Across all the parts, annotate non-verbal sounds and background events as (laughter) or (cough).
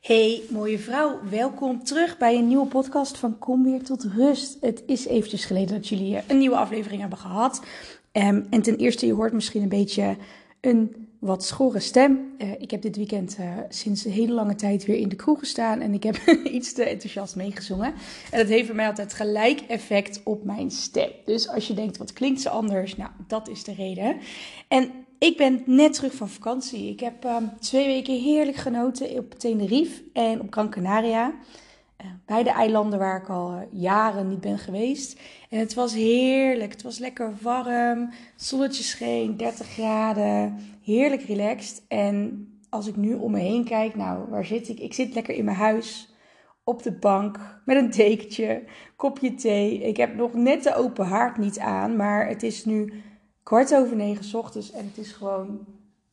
Hey mooie vrouw, welkom terug bij een nieuwe podcast van Kom weer tot rust. Het is eventjes geleden dat jullie eh, een nieuwe aflevering hebben gehad. Um, en ten eerste, je hoort misschien een beetje een wat schorre stem. Uh, ik heb dit weekend uh, sinds een hele lange tijd weer in de kroeg gestaan en ik heb (laughs) iets te enthousiast meegezongen. En dat heeft voor mij altijd gelijk effect op mijn stem. Dus als je denkt, wat klinkt ze anders? Nou, dat is de reden. En ik ben net terug van vakantie. Ik heb um, twee weken heerlijk genoten op Tenerife en op Gran Canaria. Uh, beide eilanden waar ik al uh, jaren niet ben geweest. En het was heerlijk. Het was lekker warm. Zonnetje scheen, 30 graden. Heerlijk relaxed. En als ik nu om me heen kijk, nou, waar zit ik? Ik zit lekker in mijn huis. Op de bank met een dekentje, kopje thee. Ik heb nog net de open haard niet aan, maar het is nu kwart over negen ochtends en het is gewoon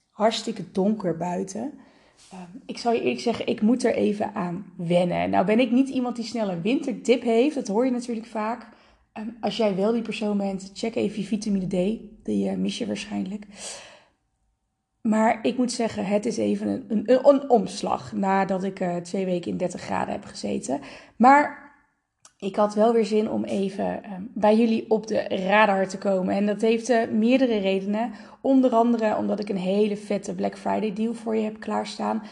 hartstikke donker buiten. Um, ik zal je eerlijk zeggen, ik moet er even aan wennen. Nou ben ik niet iemand die snel een winterdip heeft, dat hoor je natuurlijk vaak. Um, als jij wel die persoon bent, check even je vitamine D, die uh, mis je waarschijnlijk. Maar ik moet zeggen, het is even een, een, een omslag nadat ik uh, twee weken in 30 graden heb gezeten. Maar ik had wel weer zin om even um, bij jullie op de radar te komen. En dat heeft uh, meerdere redenen. Onder andere omdat ik een hele vette Black Friday deal voor je heb klaarstaan.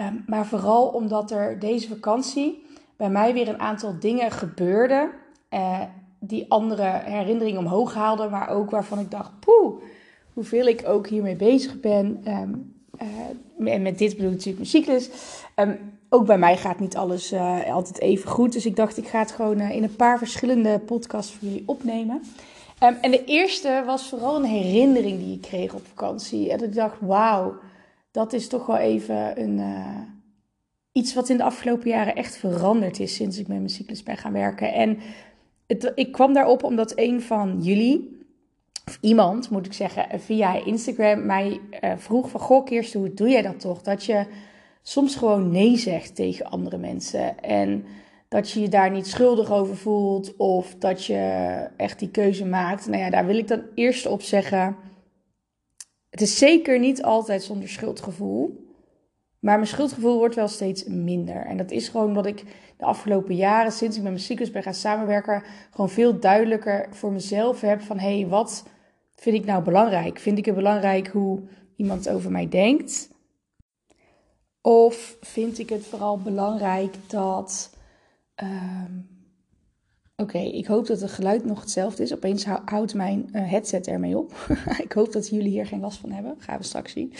Um, maar vooral omdat er deze vakantie bij mij weer een aantal dingen gebeurden. Uh, die andere herinneringen omhoog haalden. Maar ook waarvan ik dacht, poeh, hoeveel ik ook hiermee bezig ben. Um, uh, en met dit bedoel ik natuurlijk mijn cyclus. Ook bij mij gaat niet alles uh, altijd even goed. Dus ik dacht, ik ga het gewoon uh, in een paar verschillende podcasts voor jullie opnemen. Um, en de eerste was vooral een herinnering die ik kreeg op vakantie. En ik dacht, wauw, dat is toch wel even een, uh, iets wat in de afgelopen jaren echt veranderd is sinds ik met mijn cyclus ben gaan werken. En ik kwam daarop omdat een van jullie, of iemand moet ik zeggen, via Instagram mij vroeg van, goh Kirsten, hoe doe jij dat toch? Dat je soms gewoon nee zegt tegen andere mensen. En dat je je daar niet schuldig over voelt of dat je echt die keuze maakt. Nou ja, daar wil ik dan eerst op zeggen. Het is zeker niet altijd zonder schuldgevoel. Maar mijn schuldgevoel wordt wel steeds minder. En dat is gewoon wat ik de afgelopen jaren, sinds ik met mijn cyclus ben gaan samenwerken, gewoon veel duidelijker voor mezelf heb van hé, hey, wat vind ik nou belangrijk? Vind ik het belangrijk hoe iemand over mij denkt? Of vind ik het vooral belangrijk dat. Um, Oké, ik hoop dat het geluid nog hetzelfde is. Opeens houdt mijn uh, headset ermee op. (laughs) ik hoop dat jullie hier geen last van hebben. Gaan we straks zien.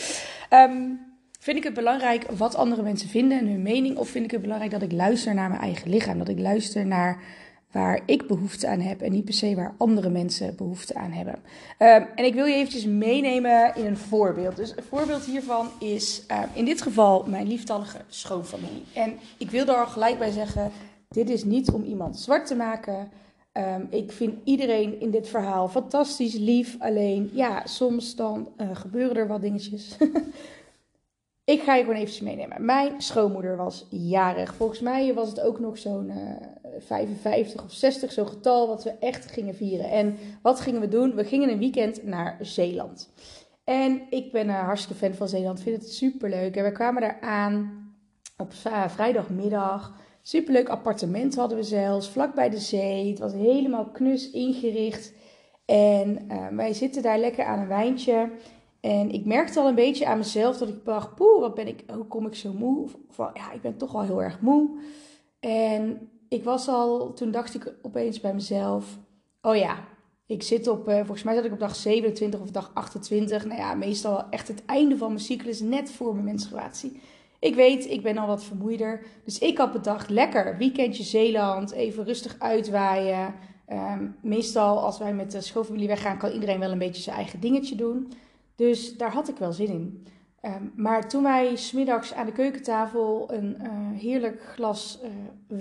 Um, vind ik het belangrijk wat andere mensen vinden en hun mening? Of vind ik het belangrijk dat ik luister naar mijn eigen lichaam? Dat ik luister naar waar ik behoefte aan heb en niet per se waar andere mensen behoefte aan hebben. Um, en ik wil je eventjes meenemen in een voorbeeld. Dus een voorbeeld hiervan is uh, in dit geval mijn lieftallige schoonfamilie. En ik wil daar gelijk bij zeggen, dit is niet om iemand zwart te maken. Um, ik vind iedereen in dit verhaal fantastisch, lief. Alleen, ja, soms dan uh, gebeuren er wat dingetjes. (laughs) Ik ga je gewoon eventjes meenemen. Mijn schoonmoeder was jarig. Volgens mij was het ook nog zo'n uh, 55 of 60, zo'n getal wat we echt gingen vieren. En wat gingen we doen? We gingen een weekend naar Zeeland. En ik ben een hartstikke fan van Zeeland, vind het super leuk. En we kwamen daar aan op vrijdagmiddag. Superleuk appartement hadden we zelfs, vlak bij de zee. Het was helemaal knus ingericht. En wij zitten daar lekker aan een wijntje. En ik merkte al een beetje aan mezelf dat ik dacht, poeh, wat ben ik, hoe kom ik zo moe? Of, ja, ik ben toch wel heel erg moe. En ik was al, toen dacht ik opeens bij mezelf, oh ja, ik zit op, uh, volgens mij zat ik op dag 27 of dag 28. Nou ja, meestal echt het einde van mijn cyclus, net voor mijn menstruatie. Ik weet, ik ben al wat vermoeider. Dus ik had bedacht, lekker, weekendje Zeeland, even rustig uitwaaien. Um, meestal als wij met de schoolfamilie weggaan, kan iedereen wel een beetje zijn eigen dingetje doen. Dus daar had ik wel zin in. Um, maar toen wij smiddags aan de keukentafel een uh, heerlijk glas uh,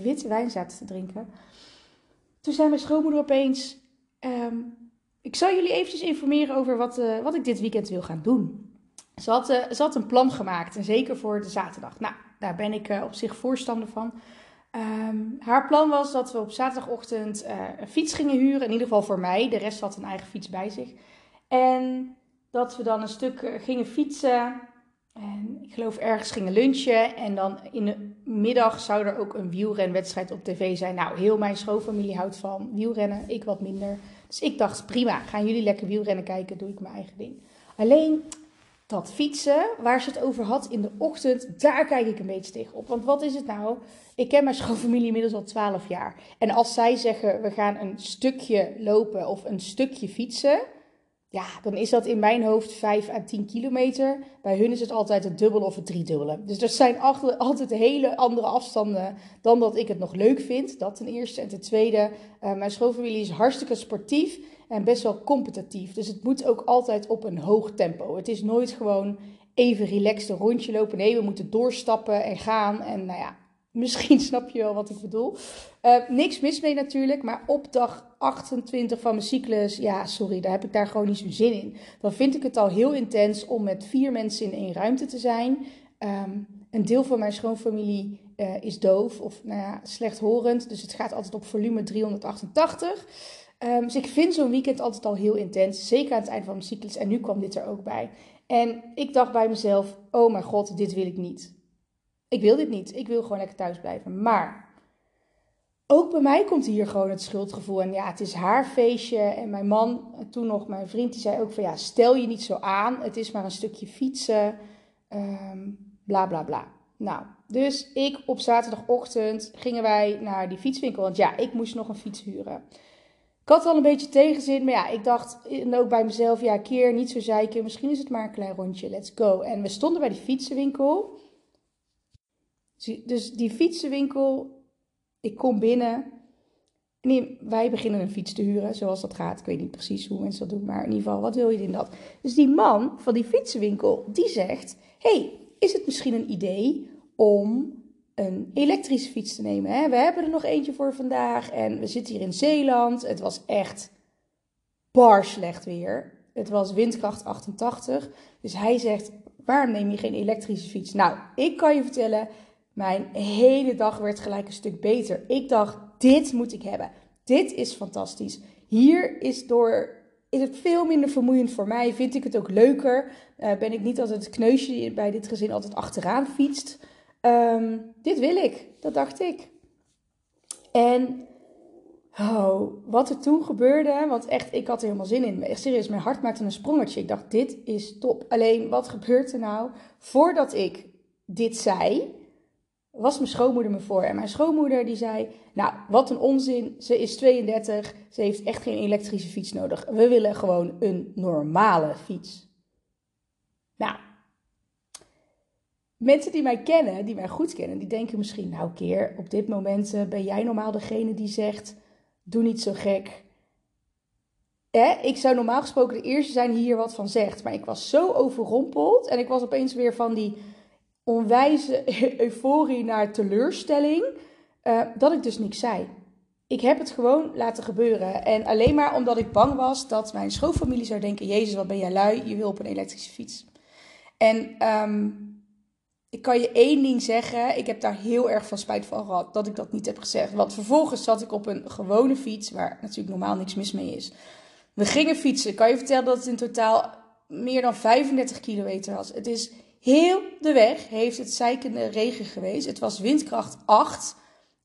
witte wijn zaten te drinken, toen zei mijn schoonmoeder opeens: um, Ik zal jullie eventjes informeren over wat, uh, wat ik dit weekend wil gaan doen. Ze had, ze had een plan gemaakt, en zeker voor de zaterdag. Nou, daar ben ik op zich voorstander van. Um, haar plan was dat we op zaterdagochtend een fiets gingen huren, in ieder geval voor mij. De rest had een eigen fiets bij zich. En dat we dan een stuk gingen fietsen En ik geloof ergens gingen lunchen. En dan in de middag zou er ook een wielrenwedstrijd op tv zijn. Nou, heel mijn schoonfamilie houdt van wielrennen. Ik wat minder. Dus ik dacht, prima, gaan jullie lekker wielrennen kijken, doe ik mijn eigen ding. Alleen dat fietsen, waar ze het over had in de ochtend, daar kijk ik een beetje tegen op. Want wat is het nou? Ik ken mijn schoonfamilie inmiddels al 12 jaar. En als zij zeggen, we gaan een stukje lopen of een stukje fietsen, ja, dan is dat in mijn hoofd 5 à 10 kilometer. Bij hun is het altijd het dubbele of het driedubbele. Dus dat zijn altijd hele andere afstanden dan dat ik het nog leuk vind. Dat ten eerste. En ten tweede, uh, mijn schoonfamilie is hartstikke sportief en best wel competitief. Dus het moet ook altijd op een hoog tempo. Het is nooit gewoon even relaxed een rondje lopen. Nee, we moeten doorstappen en gaan. En nou ja, Misschien (laughs) snap je wel wat ik bedoel. Uh, niks mis mee natuurlijk, maar op dag 28 van mijn cyclus, ja, sorry, daar heb ik daar gewoon niet zo'n zin in. Dan vind ik het al heel intens om met vier mensen in één ruimte te zijn. Um, een deel van mijn schoonfamilie uh, is doof of nou ja, slechthorend, dus het gaat altijd op volume 388. Um, ehm, dus ik vind zo'n weekend altijd al heel intens, zeker aan het eind van mijn cyclus. En nu kwam dit er ook bij. En ik dacht bij mezelf, oh mijn god, dit wil ik niet. Ik wil dit niet. Ik wil gewoon lekker thuis blijven. Maar ook bij mij komt hier gewoon het schuldgevoel. En ja, het is haar feestje. En mijn man, toen nog mijn vriend, die zei ook van ja, stel je niet zo aan. Het is maar een stukje fietsen. Um, bla bla bla. Nou, dus ik op zaterdagochtend gingen wij naar die fietswinkel. Want ja, ik moest nog een fiets huren. Ik had al een beetje tegenzin, maar ja, ik dacht en ook bij mezelf, ja, keer niet zo zeiken. Misschien is het maar een klein rondje, let's go. En we stonden bij die fietsenwinkel. Dus die fietsenwinkel, ik kom binnen. Wij beginnen een fiets te huren, zoals dat gaat. Ik weet niet precies hoe mensen dat doen, maar in ieder geval, wat wil je in dat? Dus die man van die fietsenwinkel, die zegt: hey, is het misschien een idee om een elektrische fiets te nemen? Hè? We hebben er nog eentje voor vandaag en we zitten hier in Zeeland. Het was echt bar slecht weer. Het was windkracht 88. Dus hij zegt: waarom neem je geen elektrische fiets? Nou, ik kan je vertellen, mijn hele dag werd gelijk een stuk beter. Ik dacht, dit moet ik hebben. Dit is fantastisch. Hier is door is het veel minder vermoeiend voor mij. Vind ik het ook leuker. Uh, ben ik niet altijd het kneusje bij dit gezin altijd achteraan fietst. Um, dit wil ik. Dat dacht ik. En oh, wat er toen gebeurde. Want echt, ik had er helemaal zin in. Serieus, mijn hart maakte een sprongetje. Ik dacht, dit is top. Alleen, wat gebeurt er nou? Voordat ik dit zei, was mijn schoonmoeder me voor. En mijn schoonmoeder die zei, nou, wat een onzin. Ze is 32, ze heeft echt geen elektrische fiets nodig. We willen gewoon een normale fiets. Nou, mensen die mij kennen, die mij goed kennen, die denken misschien, nou keer, op dit moment eh, ben jij normaal degene die zegt, doe niet zo gek. Eh, ik zou normaal gesproken de eerste zijn die hier wat van zegt. Maar ik was zo overrompeld en ik was opeens weer van die onwijze (laughs) euforie naar teleurstelling, uh, dat ik dus niks zei. Ik heb het gewoon laten gebeuren. En alleen maar omdat ik bang was dat mijn schoonfamilie zou denken: Jezus, wat ben jij lui? Je wil op een elektrische fiets. En um, ik kan je één ding zeggen: ik heb daar heel erg van spijt van gehad dat ik dat niet heb gezegd. Want vervolgens zat ik op een gewone fiets, waar natuurlijk normaal niks mis mee is. We gingen fietsen. Kan je vertellen dat het in totaal meer dan 35 kilometer was? Het is Heel de weg heeft het zeikende regen geweest. Het was windkracht 8.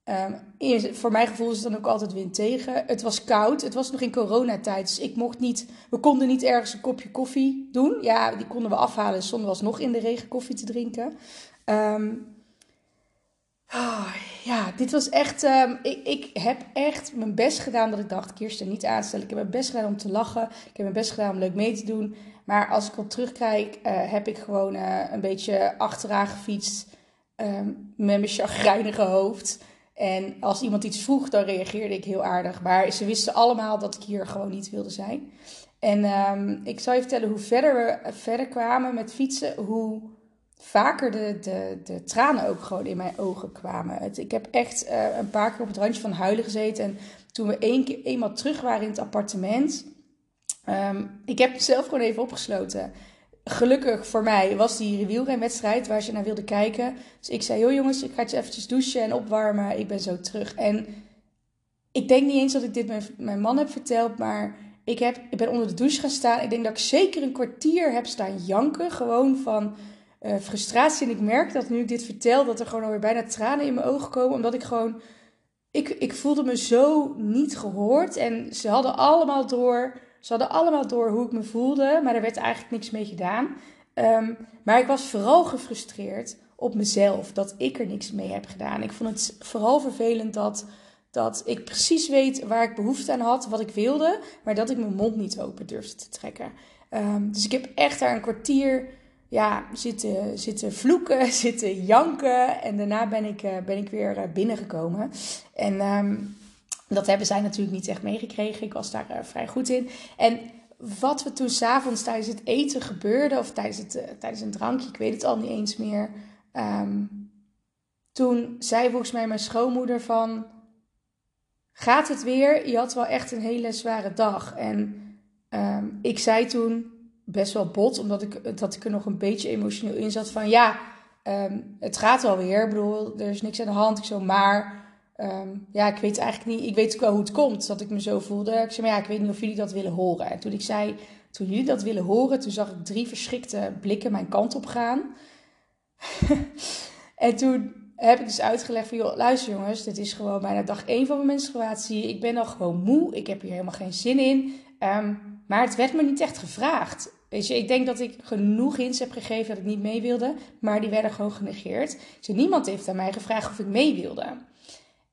Um, ehm, voor mijn gevoel is het dan ook altijd wind tegen. Het was koud. Het was nog in coronatijd. Dus ik mocht niet. We konden niet ergens een kopje koffie doen. Ja, die konden we afhalen zonder was nog in de regen koffie te drinken. Oh, ja, dit was echt. Um, ik, ik heb echt mijn best gedaan dat ik dacht: Kirsten, niet aanstellen. Ik heb mijn best gedaan om te lachen. Ik heb mijn best gedaan om leuk mee te doen. Maar als ik op terugkijk, uh, heb ik gewoon uh, een beetje achteraan gefietst um, met mijn chagrijnige hoofd. En als iemand iets vroeg, dan reageerde ik heel aardig. Maar ze wisten allemaal dat ik hier gewoon niet wilde zijn. En um, ik zal je vertellen hoe verder we verder kwamen met fietsen, hoe vaker de, de, de tranen ook gewoon in mijn ogen kwamen. Ik heb echt een paar keer op het randje van huilen gezeten. En toen we één keer, eenmaal terug waren in het appartement, Um, ik heb zelf gewoon even opgesloten. Gelukkig voor mij was die wielrenwedstrijd waar ze naar wilde kijken. Dus ik zei, joh jongens, ik ga eens eventjes douchen en opwarmen. Ik ben zo terug. En ik denk niet eens dat ik dit mijn, mijn man heb verteld, maar ik, heb, ik ben onder de douche gaan staan. Ik denk dat ik zeker een kwartier heb staan janken. Gewoon van uh, frustratie. En ik merk dat nu ik dit vertel, dat er gewoon alweer bijna tranen in mijn ogen komen. Omdat ik gewoon, ik, ik voelde me zo niet gehoord. En ze hadden allemaal door, ze hadden allemaal door hoe ik me voelde. Maar er werd eigenlijk niks mee gedaan. Um, maar ik was vooral gefrustreerd op mezelf dat ik er niks mee heb gedaan. Ik vond het vooral vervelend dat, dat ik precies weet waar ik behoefte aan had, wat ik wilde, maar dat ik mijn mond niet open durfde te trekken. Um, dus ik heb echt daar een kwartier ja, zitten, zitten vloeken, (laughs) zitten janken. En daarna ben ik, uh, ben ik weer uh, binnengekomen. En um, dat hebben zij natuurlijk niet echt meegekregen. Ik was daar uh, vrij goed in. En wat we toen s'avonds tijdens het eten gebeurde, of tijdens, het, tijdens een drankje, ik weet het al niet eens meer. Um, toen zei volgens mij mijn schoonmoeder van... Gaat het weer? Je had wel echt een hele zware dag. En um, ik zei toen best wel bot, omdat ik, dat ik er nog een beetje emotioneel in zat van... Ja, um, het gaat wel weer. Ik bedoel, er is niks aan de hand. Ik zo, maar... Um, ja, ik weet eigenlijk niet. Ik weet ook wel hoe het komt dat ik me zo voelde. Ik zei, maar ja, ik weet niet of jullie dat willen horen. En toen ik zei, toen jullie dat willen horen, toen zag ik drie verschrikte blikken mijn kant op gaan. (laughs) en toen heb ik dus uitgelegd van, joh, luister jongens, dit is gewoon bijna dag één van mijn menstruatie. Ik ben al gewoon moe, ik heb hier helemaal geen zin in. Um, maar het werd me niet echt gevraagd. Weet je, ik denk dat ik genoeg hints heb gegeven dat ik niet mee wilde, maar die werden gewoon genegeerd. Niemand heeft aan mij gevraagd of ik mee wilde.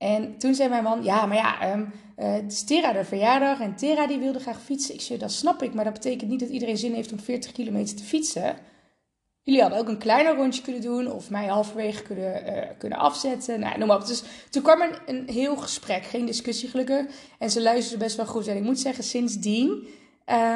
En toen zei mijn man, ja, maar ja, um, uh, het is Tera de verjaardag en Tera die wilde graag fietsen. Ik zei, dat snap ik, maar dat betekent niet dat iedereen zin heeft om 40 kilometer te fietsen. Jullie hadden ook een kleiner rondje kunnen doen of mij halverwege kunnen, uh, kunnen afzetten. Nou, noem maar op. Dus toen kwam er een, heel gesprek, geen discussie gelukkig. En ze luisterden best wel goed. En ik moet zeggen, sindsdien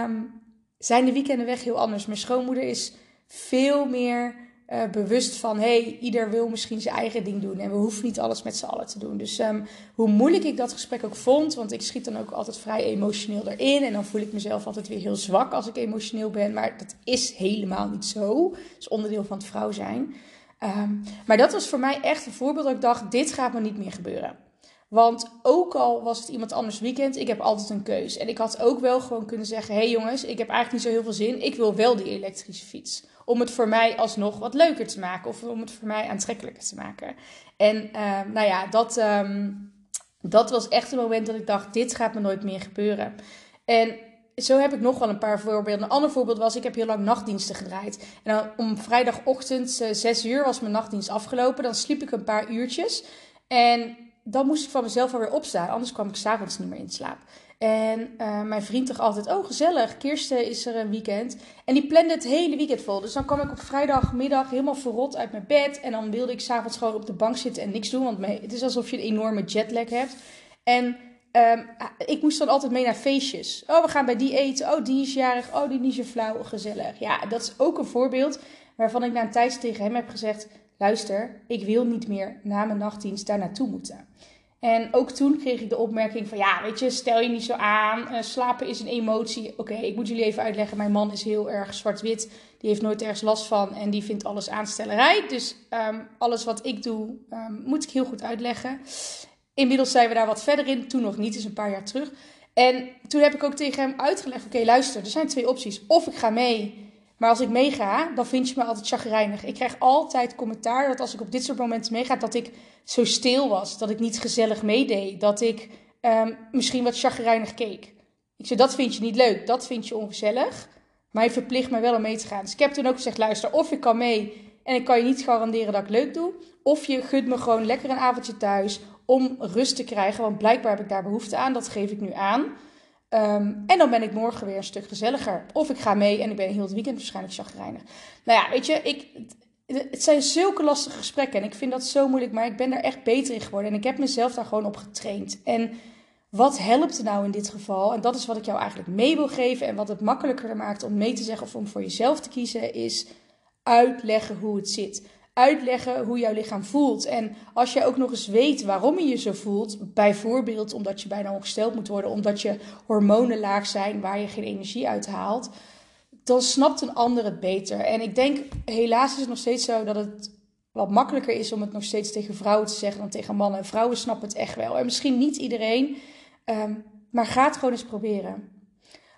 um, zijn de weekenden weg heel anders. Mijn schoonmoeder is veel meer uh, bewust van, hey, ieder wil misschien zijn eigen ding doen en we hoeven niet alles met z'n allen te doen. Dus um, hoe moeilijk ik dat gesprek ook vond, want ik schiet dan ook altijd vrij emotioneel erin en dan voel ik mezelf altijd weer heel zwak als ik emotioneel ben, maar dat is helemaal niet zo. Dat is onderdeel van het vrouw zijn. Um, maar dat was voor mij echt een voorbeeld dat ik dacht, dit gaat me niet meer gebeuren. Want ook al was het iemand anders weekend, ik heb altijd een keus. En ik had ook wel gewoon kunnen zeggen: hey jongens, ik heb eigenlijk niet zo heel veel zin. Ik wil wel die elektrische fiets. Om het voor mij alsnog wat leuker te maken. Of om het voor mij aantrekkelijker te maken. En uh, nou ja, dat, um, dat was echt een moment dat ik dacht: dit gaat me nooit meer gebeuren. En zo heb ik nog wel een paar voorbeelden. Een ander voorbeeld was, ik heb heel lang nachtdiensten gedraaid. En dan om vrijdagochtend, uh, 6 uur, was mijn nachtdienst afgelopen. Dan sliep ik een paar uurtjes. En dan moest ik van mezelf alweer opstaan. Anders kwam ik s'avonds niet meer in slaap. En uh, mijn vriend toch altijd, oh gezellig, Kirsten is er een weekend. En die plande het hele weekend vol. Dus dan kwam ik op vrijdagmiddag helemaal verrot uit mijn bed. En dan wilde ik s'avonds gewoon op de bank zitten en niks doen. Want het is alsof je een enorme jetlag hebt. En um, ik moest dan altijd mee naar feestjes. Oh, we gaan bij die eten. Oh, die is jarig. Oh, die is je flauw. Gezellig. Ja, dat is ook een voorbeeld waarvan ik na een tijd tegen hem heb gezegd... Luister, ik wil niet meer na mijn nachtdienst daar naartoe moeten. En ook toen kreeg ik de opmerking van, ja, weet je, stel je niet zo aan. Uh, slapen is een emotie. Oké, ik moet jullie even uitleggen. Mijn man is heel erg zwart-wit. Die heeft nooit ergens last van en die vindt alles aanstellerij. Dus um, alles wat ik doe, um, moet ik heel goed uitleggen. Inmiddels zijn we daar wat verder in. Toen nog niet, is een paar jaar terug. En toen heb ik ook tegen hem uitgelegd, oké, luister, er zijn twee opties. Of ik ga mee maar als ik meega, dan vind je me altijd chagrijnig. Ik krijg altijd commentaar dat als ik op dit soort momenten meega, dat ik zo stil was. Dat ik niet gezellig meedeed. Dat ik um, misschien wat chagrijnig keek. Ik zei, dat vind je niet leuk. Dat vind je ongezellig. Maar je verplicht mij wel om mee te gaan. Dus ik heb toen ook gezegd, luister, of ik kan mee en ik kan je niet garanderen dat ik leuk doe. Of je gunt me gewoon lekker een avondje thuis om rust te krijgen. Want blijkbaar heb ik daar behoefte aan. Dat geef ik nu aan. Um, en dan ben ik morgen weer een stuk gezelliger. Of ik ga mee en ik ben heel het weekend waarschijnlijk chagrijnig. Nou ja, weet je, ik, het zijn zulke lastige gesprekken. En ik vind dat zo moeilijk, maar ik ben daar echt beter in geworden. En ik heb mezelf daar gewoon op getraind. En wat helpt er nou in dit geval? En dat is wat ik jou eigenlijk mee wil geven. En wat het makkelijker maakt om mee te zeggen of om voor jezelf te kiezen, is uitleggen hoe het zit uitleggen hoe jouw lichaam voelt. En als je ook nog eens weet waarom je je zo voelt, bijvoorbeeld omdat je bijna ongesteld moet worden, omdat je hormonen laag zijn waar je geen energie uit haalt, dan snapt een ander het beter. En ik denk, helaas is het nog steeds zo dat het wat makkelijker is om het nog steeds tegen vrouwen te zeggen dan tegen mannen. En vrouwen snappen het echt wel. En misschien niet iedereen, um, maar ga het gewoon eens proberen.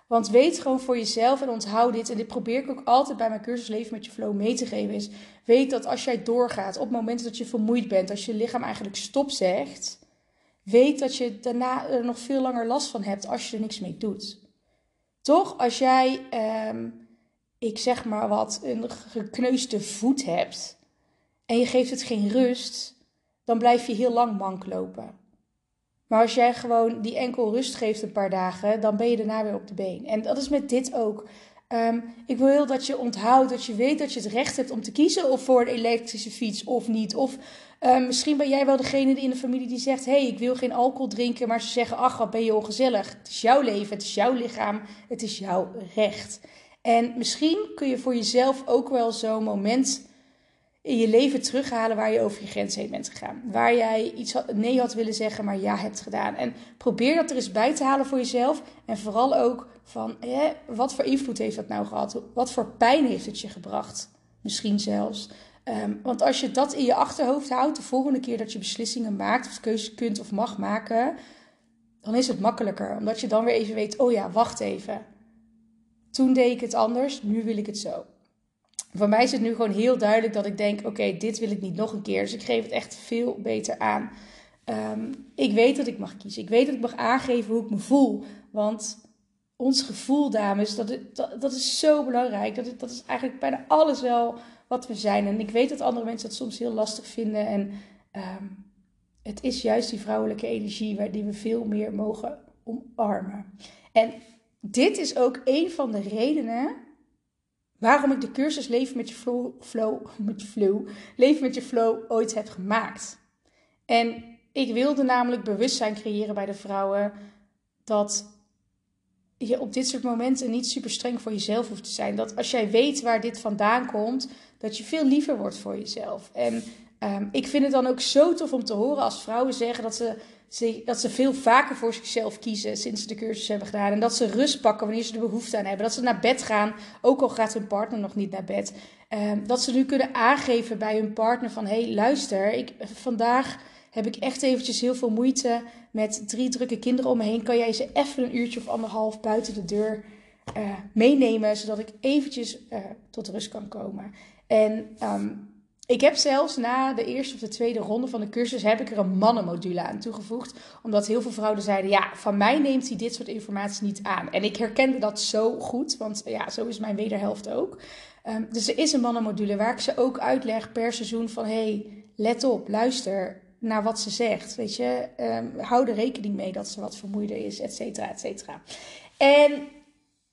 Want weet gewoon voor jezelf en onthoud dit. En dit probeer ik ook altijd bij mijn cursus Leven met je Flow mee te geven. Is weet dat als jij doorgaat, op momenten dat je vermoeid bent, als je lichaam eigenlijk stop zegt, weet dat je daarna er nog veel langer last van hebt als je er niks mee doet. Toch? Als jij, ehm, ik zeg maar wat, een gekneusde voet hebt en je geeft het geen rust, dan blijf je heel lang mank lopen. Maar als jij gewoon die enkel rust geeft een paar dagen, dan ben je daarna weer op de been. En dat is met dit ook. Ehm, ik wil heel dat je onthoudt, dat je weet dat je het recht hebt om te kiezen of voor een elektrische fiets of niet. Of ehm, misschien ben jij wel degene in de familie die zegt: Hé, hey, ik wil geen alcohol drinken. Maar ze zeggen: Ach, wat ben je ongezellig. Het is jouw leven, het is jouw lichaam, het is jouw recht. En misschien kun je voor jezelf ook wel zo'n moment in je leven terughalen waar je over je grens heen bent gegaan. Waar jij iets nee had willen zeggen, maar ja hebt gedaan. En probeer dat er eens bij te halen voor jezelf. En vooral ook van, wat voor invloed heeft dat nou gehad? Wat voor pijn heeft het je gebracht? Misschien zelfs. Ehm, want als je dat in je achterhoofd houdt, de volgende keer dat je beslissingen maakt, of keuzes kunt of mag maken, dan is het makkelijker. Omdat je dan weer even weet, oh ja, wacht even. Toen deed ik het anders, nu wil ik het zo. Voor mij is het nu gewoon heel duidelijk dat ik denk: oké, dit wil ik niet nog een keer. Dus ik geef het echt veel beter aan. Ehm, ik weet dat ik mag kiezen. Ik weet dat ik mag aangeven hoe ik me voel. Want ons gevoel, dames, dat, dat, is zo belangrijk. Dat, dat is eigenlijk bijna alles wel wat we zijn. En ik weet dat andere mensen dat soms heel lastig vinden. En ehm, het is juist die vrouwelijke energie waar die we veel meer mogen omarmen. En dit is ook een van de redenen waarom ik de cursus Leven met je flow, met je flow, Leven met je flow ooit heb gemaakt. En ik wilde namelijk bewustzijn creëren bij de vrouwen dat je op dit soort momenten niet super streng voor jezelf hoeft te zijn. Dat als jij weet waar dit vandaan komt, dat je veel liever wordt voor jezelf. En um, ik vind het dan ook zo tof om te horen als vrouwen zeggen dat ze dat ze veel vaker voor zichzelf kiezen sinds ze de cursus hebben gedaan. En dat ze rust pakken wanneer ze er behoefte aan hebben. Dat ze naar bed gaan, ook al gaat hun partner nog niet naar bed. Ehm, dat ze nu kunnen aangeven bij hun partner van... hé, hey, luister, ik, vandaag heb ik echt eventjes heel veel moeite met drie drukke kinderen om me heen. Kan jij ze even een uurtje of anderhalf buiten de deur uh, meenemen... zodat ik eventjes uh, tot rust kan komen. En... Um, ik heb zelfs na de eerste of de tweede ronde van de cursus heb ik er een mannenmodule aan toegevoegd. Omdat heel veel vrouwen zeiden, ja, van mij neemt hij dit soort informatie niet aan. En ik herkende dat zo goed, want ja, zo is mijn wederhelft ook. Um, dus er is een mannenmodule waar ik ze ook uitleg per seizoen van, hey, let op, luister naar wat ze zegt. Weet je, um, hou er rekening mee dat ze wat vermoeider is, et cetera, et cetera. En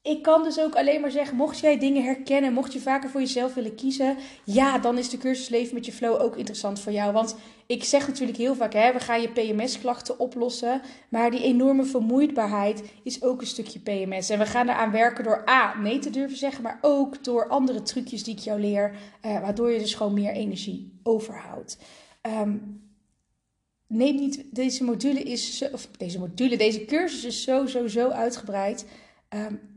ik kan dus ook alleen maar zeggen, mocht jij dingen herkennen, mocht je vaker voor jezelf willen kiezen, ja, dan is de cursus Leven met je Flow ook interessant voor jou. Want ik zeg natuurlijk heel vaak, hè, we gaan je PMS-klachten oplossen, maar die enorme vermoeidbaarheid is ook een stukje PMS. En we gaan eraan werken door A, nee te durven zeggen, maar ook door andere trucjes die ik jou leer, uh, waardoor je dus gewoon meer energie overhoudt. Um, neem niet, deze module is, of deze module, deze cursus is zo, zo, zo uitgebreid. Um,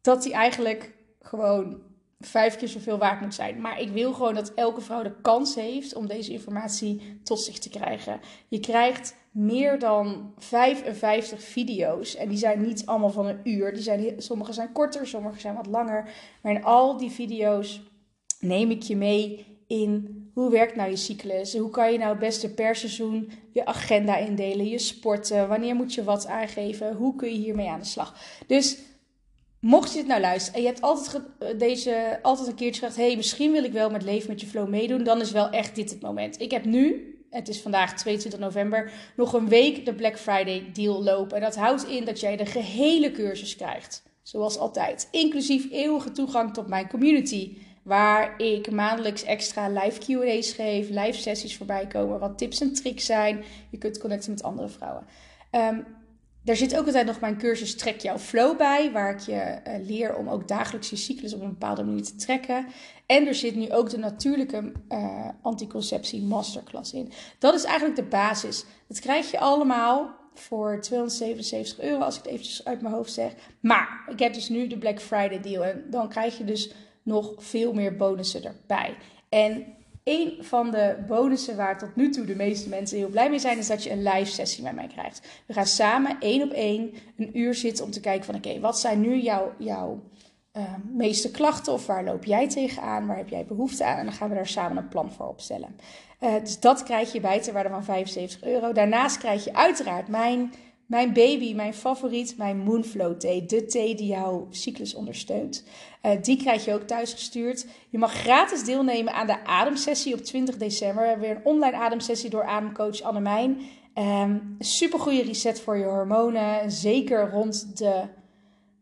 dat die eigenlijk gewoon vijf keer zoveel waard moet zijn. Maar ik wil gewoon dat elke vrouw de kans heeft om deze informatie tot zich te krijgen. Je krijgt meer dan 55 video's. En die zijn niet allemaal van een uur. Die zijn, sommige zijn korter, sommige zijn wat langer. Maar in al die video's neem ik je mee in hoe werkt nou je cyclus? Hoe kan je nou het beste per seizoen je agenda indelen, je sporten? Wanneer moet je wat aangeven? Hoe kun je hiermee aan de slag? Dus Mocht je het nou luisteren en je hebt altijd, deze, altijd een keertje gezegd: hey, misschien wil ik wel met Leef met je Flow meedoen, dan is wel echt dit het moment. Ik heb nu, het is vandaag 22 november, nog een week de Black Friday deal lopen. En dat houdt in dat jij de gehele cursus krijgt. Zoals altijd. Inclusief eeuwige toegang tot mijn community. Waar ik maandelijks extra live QA's geef, live sessies voorbij komen, wat tips en tricks zijn. Je kunt connecten met andere vrouwen. Um, daar zit ook altijd nog mijn cursus Trek jouw flow bij, waar ik je uh, leer om ook dagelijks je cyclus op een bepaalde manier te trekken. En er zit nu ook de natuurlijke uh, anticonceptie masterclass in. Dat is eigenlijk de basis. Dat krijg je allemaal voor 277 euro, als ik het eventjes uit mijn hoofd zeg. Maar ik heb dus nu de Black Friday deal en dan krijg je dus nog veel meer bonussen erbij. En een van de bonussen waar tot nu toe de meeste mensen heel blij mee zijn, is dat je een live sessie met mij krijgt. We gaan samen één op één een uur zitten om te kijken van oké, wat zijn nu jouw, uh, meeste klachten of waar loop jij tegenaan, waar heb jij behoefte aan en dan gaan we daar samen een plan voor opstellen. Uh, dus dat krijg je bij te waarde van 75 euro. Daarnaast krijg je uiteraard mijn mijn baby, mijn favoriet, mijn Moonflow thee. De thee die jouw cyclus ondersteunt. Uh, die krijg je ook thuis gestuurd. Je mag gratis deelnemen aan de ademsessie op 20 december. We hebben weer een online ademsessie door ademcoach Annemijn. Um, super goede reset voor je hormonen. Zeker rond de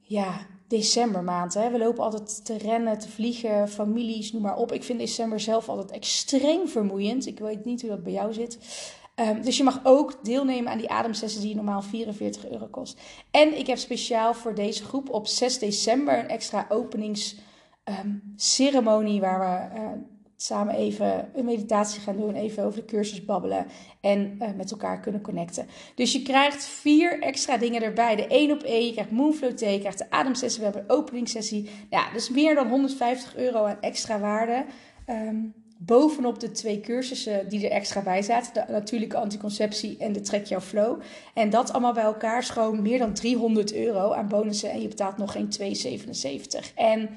ja, decembermaand. Hè. We lopen altijd te rennen, te vliegen, families, noem maar op. Ik vind december zelf altijd extreem vermoeiend. Ik weet niet hoe dat bij jou zit. Um, dus je mag ook deelnemen aan die ademsessie die normaal 44 euro kost. En ik heb speciaal voor deze groep op 6 december een extra openingsceremonie um, waar we uh, samen even een meditatie gaan doen, even over de cursus babbelen en uh, met elkaar kunnen connecten. Dus je krijgt vier extra dingen erbij. De één op één, je krijgt Moonflow Thee, je krijgt de ademsessie, we hebben een openingssessie. Ja, dus meer dan 150 euro aan extra waarde. Um, bovenop de twee cursussen die er extra bij zaten. De natuurlijke anticonceptie en de Trek Jouw Flow. En dat allemaal bij elkaar schoon meer dan 300 euro aan bonussen. En je betaalt nog geen 2,77. En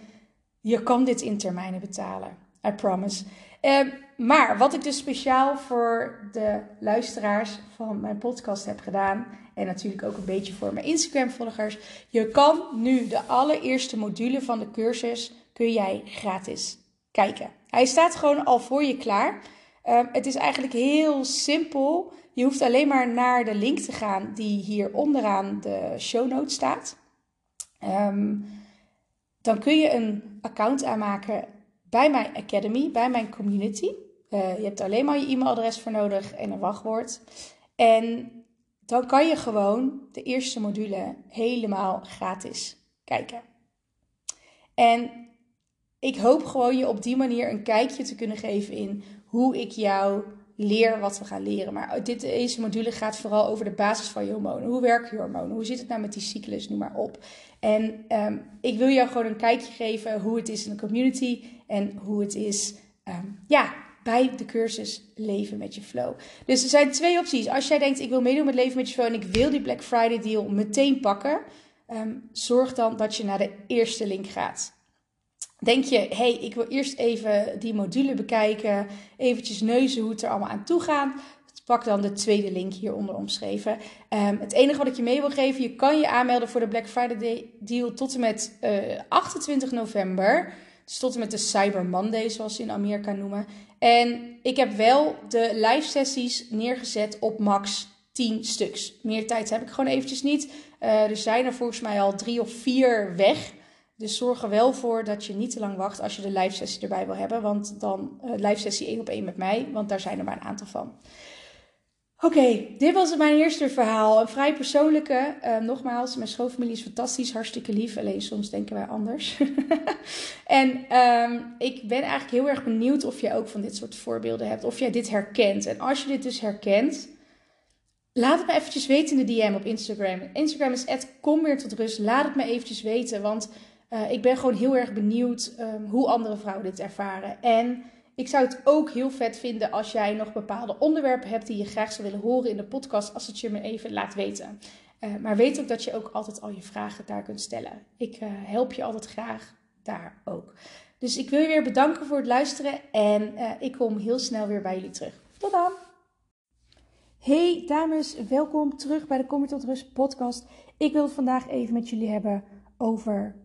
je kan dit in termijnen betalen. I promise. Uh, maar wat ik dus speciaal voor de luisteraars van mijn podcast heb gedaan. En natuurlijk ook een beetje voor mijn Instagram-volgers. Je kan nu de allereerste module van de cursus kun jij gratis kijken. Hij staat gewoon al voor je klaar. Um, het is eigenlijk heel simpel. Je hoeft alleen maar naar de link te gaan die hier onderaan de show notes staat. Um, dan kun je een account aanmaken bij mijn academy, bij mijn community. Uh, je hebt alleen maar je e-mailadres voor nodig en een wachtwoord. En dan kan je gewoon de eerste module helemaal gratis kijken. En ik hoop gewoon je op die manier een kijkje te kunnen geven in hoe ik jou leer wat we gaan leren. Maar dit, deze module gaat vooral over de basis van je hormonen. Hoe werken je hormonen? Hoe zit het nou met die cyclus? Noem maar op. En um, ik wil jou gewoon een kijkje geven hoe het is in de community en hoe het is um, ja, bij de cursus Leven met je Flow. Dus er zijn twee opties. Als jij denkt, ik wil meedoen met Leven met je Flow en ik wil die Black Friday deal meteen pakken, um, zorg dan dat je naar de eerste link gaat. Denk je, hey, ik wil eerst even die module bekijken, eventjes neuzen hoe het er allemaal aan toe gaat. Pak dan de tweede link hieronder omschreven. Um, het enige wat ik je mee wil geven, je kan je aanmelden voor de Black Friday deal tot en met uh, eh, 28 november. Dus tot en met de Cyber Monday, zoals ze in Amerika noemen. En ik heb wel de live sessies neergezet op max 10 stuks. Meer tijd heb ik gewoon eventjes niet. Uh, er zijn er volgens mij al drie of vier weg. Dus zorg er wel voor dat je niet te lang wacht als je de live sessie erbij wil hebben. Want dan uh, live sessie één op één met mij, want daar zijn er maar een aantal van. Oké, dit was mijn eerste verhaal. Een vrij persoonlijke. Uh, nogmaals, mijn schoonfamilie is fantastisch, hartstikke lief. Alleen soms denken wij anders. (laughs) en um, ik ben eigenlijk heel erg benieuwd of jij ook van dit soort voorbeelden hebt. Of jij dit herkent. En als je dit dus herkent, laat het me eventjes weten in de DM op Instagram. Instagram is kom weer tot rust. Laat het me eventjes weten, want uh, ik ben gewoon heel erg benieuwd um, hoe andere vrouwen dit ervaren. En ik zou het ook heel vet vinden als jij nog bepaalde onderwerpen hebt die je graag zou willen horen in de podcast, als het je me even laat weten. Uh, maar weet ook dat je ook altijd al je vragen daar kunt stellen. Ik uh, help je altijd graag daar ook. Dus ik wil je weer bedanken voor het luisteren en ik kom heel snel weer bij jullie terug. Tot dan! Hey dames, welkom terug bij de Kom tot Rust podcast. Ik wil het vandaag even met jullie hebben over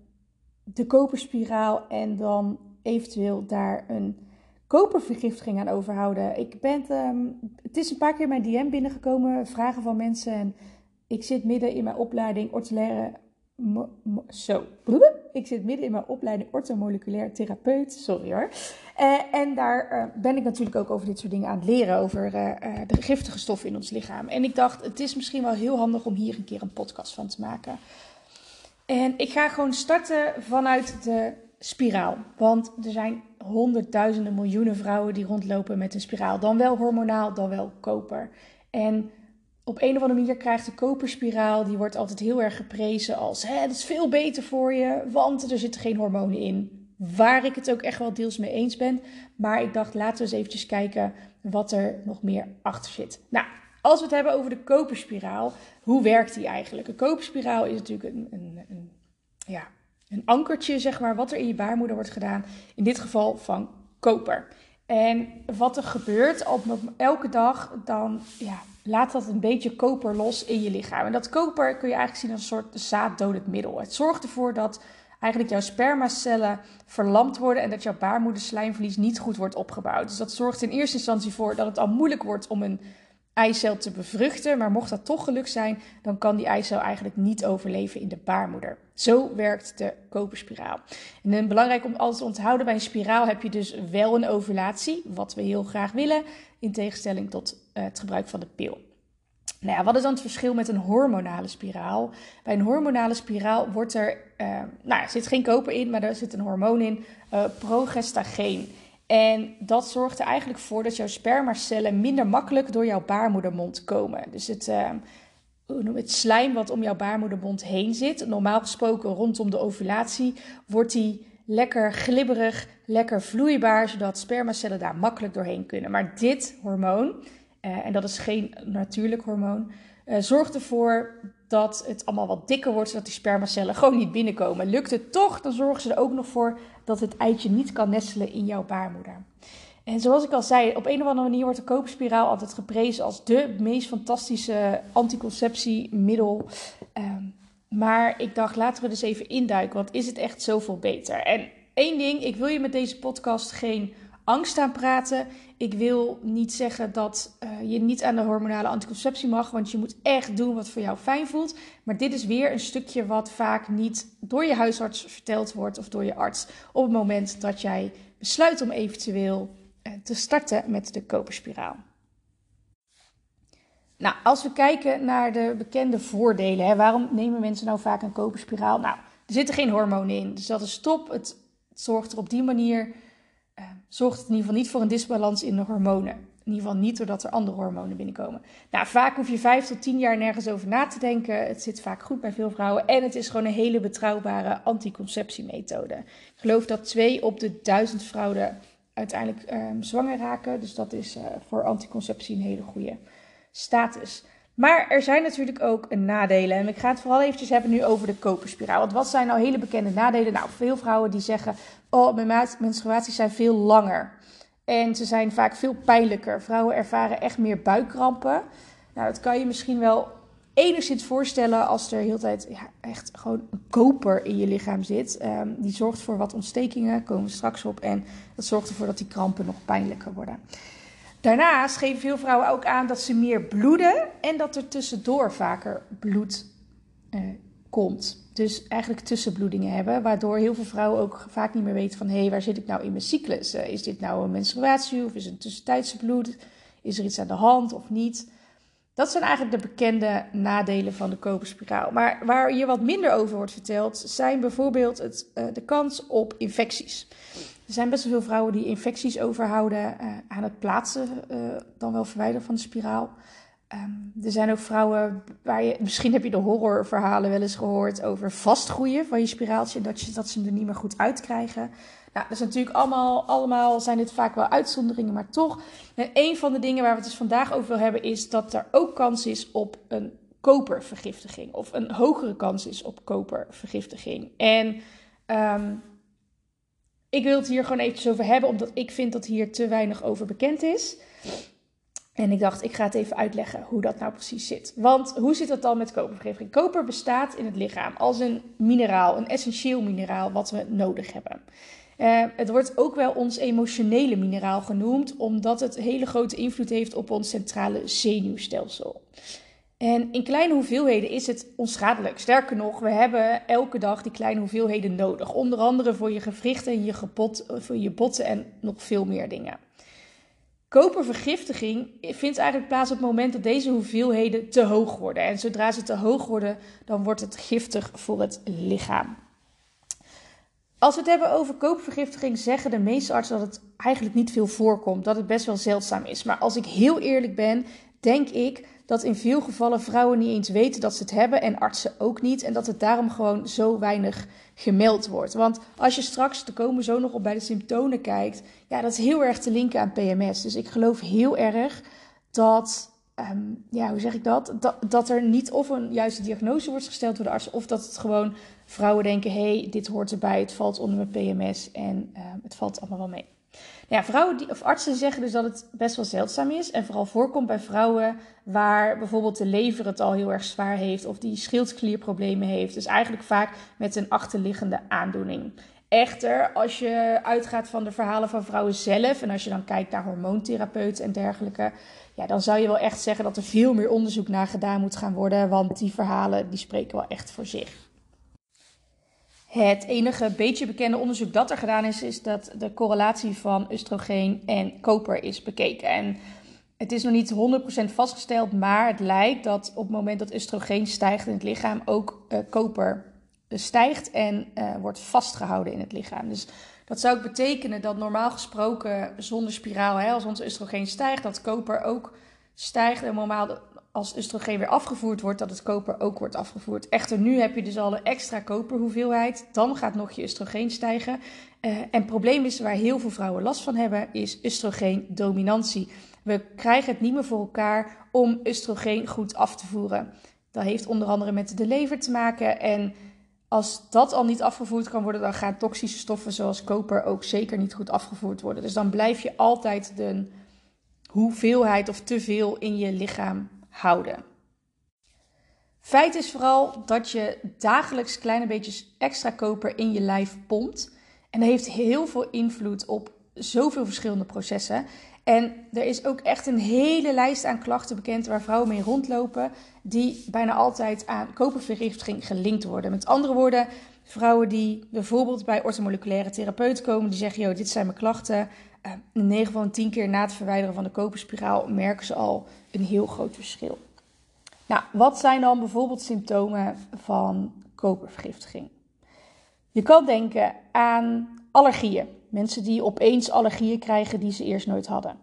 de koperspiraal en dan eventueel daar een kopervergiftiging aan overhouden. Ik ben, het is een paar keer mijn DM binnengekomen, vragen van mensen. En ik zit midden in mijn opleiding ortolaire. Zo. Ik zit midden in mijn opleiding ortomoleculair therapeut. Sorry hoor. Uh, en daar uh, ben ik natuurlijk ook over dit soort dingen aan het leren. Over uh, de giftige stoffen in ons lichaam. En ik dacht, het is misschien wel heel handig om hier een keer een podcast van te maken. En ik ga gewoon starten vanuit de spiraal. Want er zijn honderdduizenden miljoenen vrouwen die rondlopen met een spiraal. Dan wel hormonaal, dan wel koper. En op een of andere manier krijgt de koperspiraal, die wordt altijd heel erg geprezen als... Hè, dat is veel beter voor je, want er zitten geen hormonen in. waar ik het ook echt wel deels mee eens ben. Maar ik dacht, laten we eens eventjes kijken wat er nog meer achter zit. Nou, als we het hebben over de koperspiraal, hoe werkt die eigenlijk? Een koperspiraal is natuurlijk een, een, een, ja, een ankertje, zeg maar, wat er in je baarmoeder wordt gedaan. In dit geval van koper. En wat er gebeurt op elke dag, dan ja, laat dat een beetje koper los in je lichaam. En dat koper kun je eigenlijk zien als een soort zaaddodend middel. Het zorgt ervoor dat eigenlijk jouw spermacellen verlamd worden en dat jouw baarmoederslijmvlies niet goed wordt opgebouwd. Dus dat zorgt in eerste instantie voor dat het al moeilijk wordt om een eicel te bevruchten. Maar mocht dat toch gelukt zijn, dan kan die eicel eigenlijk niet overleven in de baarmoeder. Zo werkt de koperspiraal. En belangrijk om altijd te onthouden, bij een spiraal heb je dus wel een ovulatie, wat we heel graag willen, in tegenstelling tot uh, het gebruik van de pil. Nou ja, wat is dan het verschil met een hormonale spiraal? Bij een hormonale spiraal wordt er, uh, nou, er zit geen koper in, maar er zit een hormoon in, uh, progestageen. En dat zorgt er eigenlijk voor dat jouw spermacellen minder makkelijk door jouw baarmoedermond komen. Dus het, uh, het slijm wat om jouw baarmoedermond heen zit, normaal gesproken rondom de ovulatie, wordt die lekker glibberig, lekker vloeibaar, zodat spermacellen daar makkelijk doorheen kunnen. Maar dit hormoon, uh, en dat is geen natuurlijk hormoon, uh, zorgt ervoor dat het allemaal wat dikker wordt, zodat die spermacellen gewoon niet binnenkomen. Lukt het toch, dan zorgen ze er ook nog voor dat het eitje niet kan nestelen in jouw baarmoeder. En zoals ik al zei, op een of andere manier wordt de koperspiraal altijd geprezen als de meest fantastische anticonceptiemiddel. Um, maar ik dacht, laten we dus even induiken, want is het echt zoveel beter? En één ding, ik wil je met deze podcast geen angst aan praten. Ik wil niet zeggen dat uh, je niet aan de hormonale anticonceptie mag, want je moet echt doen wat voor jou fijn voelt. Maar dit is weer een stukje wat vaak niet door je huisarts verteld wordt of door je arts op het moment dat jij besluit om eventueel uh, te starten met de koperspiraal. Nou, als we kijken naar de bekende voordelen, hè, waarom nemen mensen nou vaak een koperspiraal? Nou, er zitten geen hormonen in, dus dat is top. Het zorgt er op die manier uh, zorgt het in ieder geval niet voor een disbalans in de hormonen. In ieder geval niet doordat er andere hormonen binnenkomen. Nou, vaak hoef je vijf tot tien jaar nergens over na te denken. Het zit vaak goed bij veel vrouwen. En het is gewoon een hele betrouwbare anticonceptiemethode. Ik geloof dat twee op de duizend vrouwen uiteindelijk um, zwanger raken. Dus dat is uh, voor anticonceptie een hele goede status. Maar er zijn natuurlijk ook nadelen. En ik ga het vooral eventjes hebben nu over de koperspiraal. Want wat zijn nou hele bekende nadelen? Nou, veel vrouwen die zeggen... Oh, mijn menstruaties zijn veel langer. En ze zijn vaak veel pijnlijker. Vrouwen ervaren echt meer buikkrampen. Nou, dat kan je misschien wel enigszins voorstellen als er heel tijd ja, echt gewoon een koper in je lichaam zit. Um, die zorgt voor wat ontstekingen, komen we straks op. En dat zorgt ervoor dat die krampen nog pijnlijker worden. Daarnaast geven veel vrouwen ook aan dat ze meer bloeden en dat er tussendoor vaker bloed uh, komt. Dus eigenlijk tussenbloedingen hebben, waardoor heel veel vrouwen ook vaak niet meer weten van hé, hey, waar zit ik nou in mijn cyclus? Uh, is dit nou een menstruatie of is het een tussentijdse bloed? Is er iets aan de hand of niet? Dat zijn eigenlijk de bekende nadelen van de koperspiraal. Maar waar hier wat minder over wordt verteld, zijn bijvoorbeeld het, uh, de kans op infecties. Er zijn best wel veel vrouwen die infecties overhouden uh, aan het plaatsen, dan wel verwijderen van de spiraal. Um, er zijn ook vrouwen waar je, misschien heb je de horrorverhalen wel eens gehoord over vastgroeien van je spiraaltje, dat, je, dat ze hem er niet meer goed uitkrijgen. Nou, dat is natuurlijk allemaal, allemaal zijn dit vaak wel uitzonderingen, maar toch. En een van de dingen waar we het dus vandaag over willen hebben, is dat er ook kans is op een kopervergiftiging. Of een hogere kans is op kopervergiftiging. En um, ik wil het hier gewoon eventjes over hebben, omdat ik vind dat hier te weinig over bekend is. En ik dacht, ik ga het even uitleggen hoe dat nou precies zit. Want hoe zit dat dan met kopervergiftiging? Koper bestaat in het lichaam als een mineraal, een essentieel mineraal wat we nodig hebben. Uh, het wordt ook wel ons emotionele mineraal genoemd, omdat het hele grote invloed heeft op ons centrale zenuwstelsel. En in kleine hoeveelheden is het onschadelijk. Sterker nog, we hebben elke dag die kleine hoeveelheden nodig. Onder andere voor je gewrichten en je, gebot, voor je botten en nog veel meer dingen. Kopervergiftiging vindt eigenlijk plaats op het moment dat deze hoeveelheden te hoog worden. En zodra ze te hoog worden, dan wordt het giftig voor het lichaam. Als we het hebben over kopervergiftiging, zeggen de meeste artsen dat het eigenlijk niet veel voorkomt. Dat het best wel zeldzaam is. Maar als ik heel eerlijk ben, denk ik dat in veel gevallen vrouwen niet eens weten dat ze het hebben en artsen ook niet. En dat het daarom gewoon zo weinig gemeld wordt. Want als je straks, te komen zo nog op bij de symptomen kijkt, ja, dat is heel erg te linken aan PMS. Dus ik geloof heel erg dat Ehm, ja, hoe zeg ik dat? dat? Dat er niet of een juiste diagnose wordt gesteld door de arts, of dat het gewoon vrouwen denken: hé, hey, dit hoort erbij, het valt onder mijn PMS en ehm, het valt allemaal wel mee. Ja, vrouwen die, of artsen zeggen dus dat het best wel zeldzaam is en vooral voorkomt bij vrouwen waar bijvoorbeeld de lever het al heel erg zwaar heeft of die schildklierproblemen heeft. Dus eigenlijk vaak met een achterliggende aandoening. Echter, als je uitgaat van de verhalen van vrouwen zelf en als je dan kijkt naar hormoontherapeuten en dergelijke, ja, dan zou je wel echt zeggen dat er veel meer onderzoek naar gedaan moet gaan worden, want die verhalen die spreken wel echt voor zich. Het enige beetje bekende onderzoek dat er gedaan is, is dat de correlatie van oestrogeen en koper is bekeken. En het is nog niet 100% vastgesteld, maar het lijkt dat op het moment dat oestrogeen stijgt in het lichaam ook uh, koper stijgt en uh, wordt vastgehouden in het lichaam. Dus dat zou ook betekenen dat normaal gesproken zonder spiraal, hè, als ons oestrogeen stijgt, dat koper ook stijgt. En normaal als oestrogeen weer afgevoerd wordt, dat het koper ook wordt afgevoerd. Echter, nu heb je dus al een extra koperhoeveelheid. Dan gaat nog je oestrogeen stijgen. Uh, en het probleem is waar heel veel vrouwen last van hebben, is oestrogeen-dominantie. We krijgen het niet meer voor elkaar om oestrogeen goed af te voeren. Dat heeft onder andere met de lever te maken en als dat al niet afgevoerd kan worden, dan gaan toxische stoffen zoals koper ook zeker niet goed afgevoerd worden. Dus dan blijf je altijd de hoeveelheid of te veel in je lichaam houden. Feit is vooral dat je dagelijks kleine beetjes extra koper in je lijf pompt. En dat heeft heel veel invloed op zoveel verschillende processen. En er is ook echt een hele lijst aan klachten bekend waar vrouwen mee rondlopen, die bijna altijd aan kopervergiftiging gelinkt worden. Met andere woorden, vrouwen die bijvoorbeeld bij ortomoleculaire therapeut komen, die zeggen: Yo, dit zijn mijn klachten. Uh, 9 van 10 keer na het verwijderen van de koperspiraal merken ze al een heel groot verschil. Nou, wat zijn dan bijvoorbeeld symptomen van kopervergiftiging? Je kan denken aan allergieën. Mensen die opeens allergieën krijgen die ze eerst nooit hadden.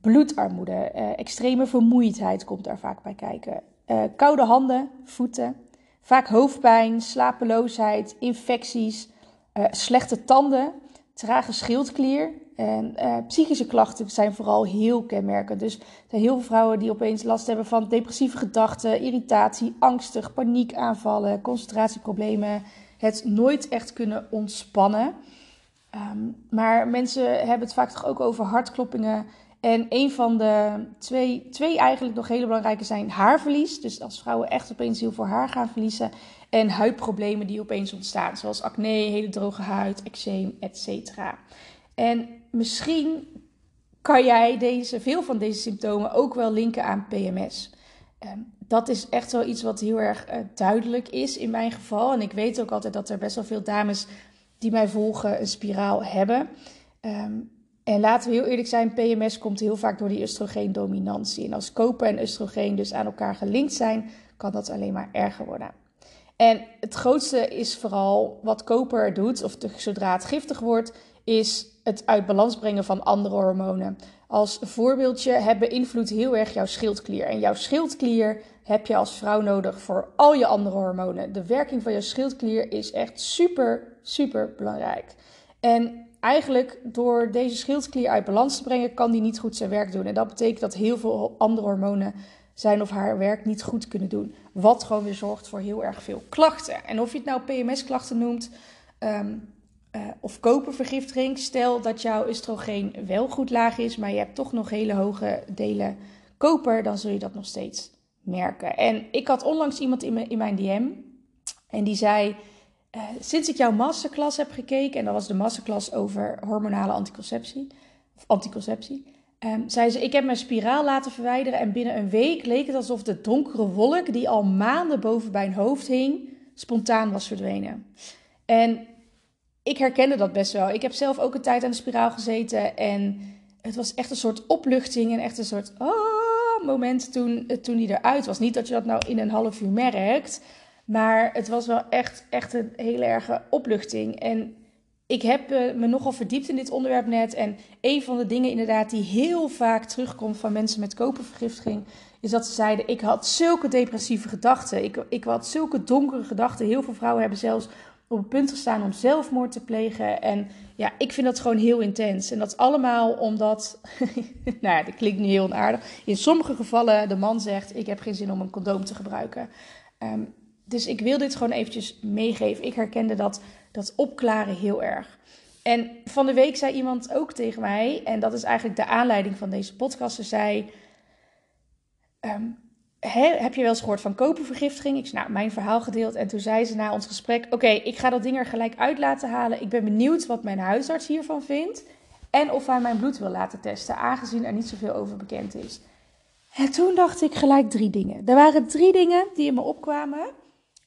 Bloedarmoede, eh, extreme vermoeidheid komt daar vaak bij kijken. Eh, koude handen, voeten, vaak hoofdpijn, slapeloosheid, infecties, eh, slechte tanden, trage schildklier. En eh, psychische klachten zijn vooral heel kenmerkend. Dus er zijn heel veel vrouwen die opeens last hebben van depressieve gedachten, irritatie, angstig, paniekaanvallen, concentratieproblemen. Het nooit echt kunnen ontspannen. Ehm, maar mensen hebben het vaak toch ook over hartkloppingen. En een van de twee, twee eigenlijk nog hele belangrijke zijn haarverlies. Dus als vrouwen echt opeens heel veel haar gaan verliezen. En huidproblemen die opeens ontstaan. Zoals acne, hele droge huid, eczeem, etc. En misschien kan jij deze, veel van deze symptomen ook wel linken aan PMS. Ehm, dat is echt wel iets wat heel erg uh, duidelijk is in mijn geval. En ik weet ook altijd dat er best wel veel dames die mij volgen een spiraal hebben. Um, en laten we heel eerlijk zijn, PMS komt heel vaak door die oestrogeendominantie. En als koper en oestrogeen dus aan elkaar gelinkt zijn, kan dat alleen maar erger worden. En het grootste is vooral wat koper doet, of zodra het giftig wordt, is het uit balans brengen van andere hormonen. Als voorbeeldje, het beïnvloedt heel erg jouw schildklier. En jouw schildklier heb je als vrouw nodig voor al je andere hormonen. De werking van je schildklier is echt super, super belangrijk. En eigenlijk door deze schildklier uit balans te brengen, kan die niet goed zijn werk doen. En dat betekent dat heel veel andere hormonen zijn of haar werk niet goed kunnen doen. Wat gewoon weer zorgt voor heel erg veel klachten. En of je het nou PMS-klachten noemt um, uh, of kopervergiftiging. Stel dat jouw oestrogeen wel goed laag is, maar je hebt toch nog hele hoge delen koper, dan zul je dat nog steeds merken. En ik had onlangs iemand in mijn, in mijn DM en die zei: uh, Sinds ik jouw masterclass heb gekeken, en dat was de masterclass over hormonale anticonceptie, of anticonceptie, um, zei ze: Ik heb mijn spiraal laten verwijderen en binnen een week leek het alsof de donkere wolk die al maanden boven mijn hoofd hing, spontaan was verdwenen. En ik herkende dat best wel. Ik heb zelf ook een tijd aan de spiraal gezeten en het was echt een soort opluchting en echt een soort oh, moment toen, toen die eruit was. Niet dat je dat nou in een half uur merkt, maar het was wel echt, echt een hele erge opluchting. En ik heb uh, me nogal verdiept in dit onderwerp net. En een van de dingen inderdaad die heel vaak terugkomt van mensen met kopervergiftiging... is dat ze zeiden, ik had zulke depressieve gedachten. Ik, ik had zulke donkere gedachten. Heel veel vrouwen hebben zelfs op het punt gestaan om zelfmoord te plegen. En ja, ik vind dat gewoon heel intens. En dat allemaal omdat, (laughs) nou ja, dat klinkt nu heel onaardig. In sommige gevallen de man zegt, ik heb geen zin om een condoom te gebruiken. Ehm, dus ik wil dit gewoon eventjes meegeven. Ik herkende dat, dat opklaren heel erg. En van de week zei iemand ook tegen mij, en dat is eigenlijk de aanleiding van deze podcast. Ze zei, heb je wel eens gehoord van kopervergiftiging? Ik zei, nou, mijn verhaal gedeeld. En toen zei ze na ons gesprek, oké, ik ga dat ding er gelijk uit laten halen. Ik ben benieuwd wat mijn huisarts hiervan vindt. En of hij mijn bloed wil laten testen, aangezien er niet zoveel over bekend is. En toen dacht ik gelijk drie dingen. Er waren drie dingen die in me opkwamen.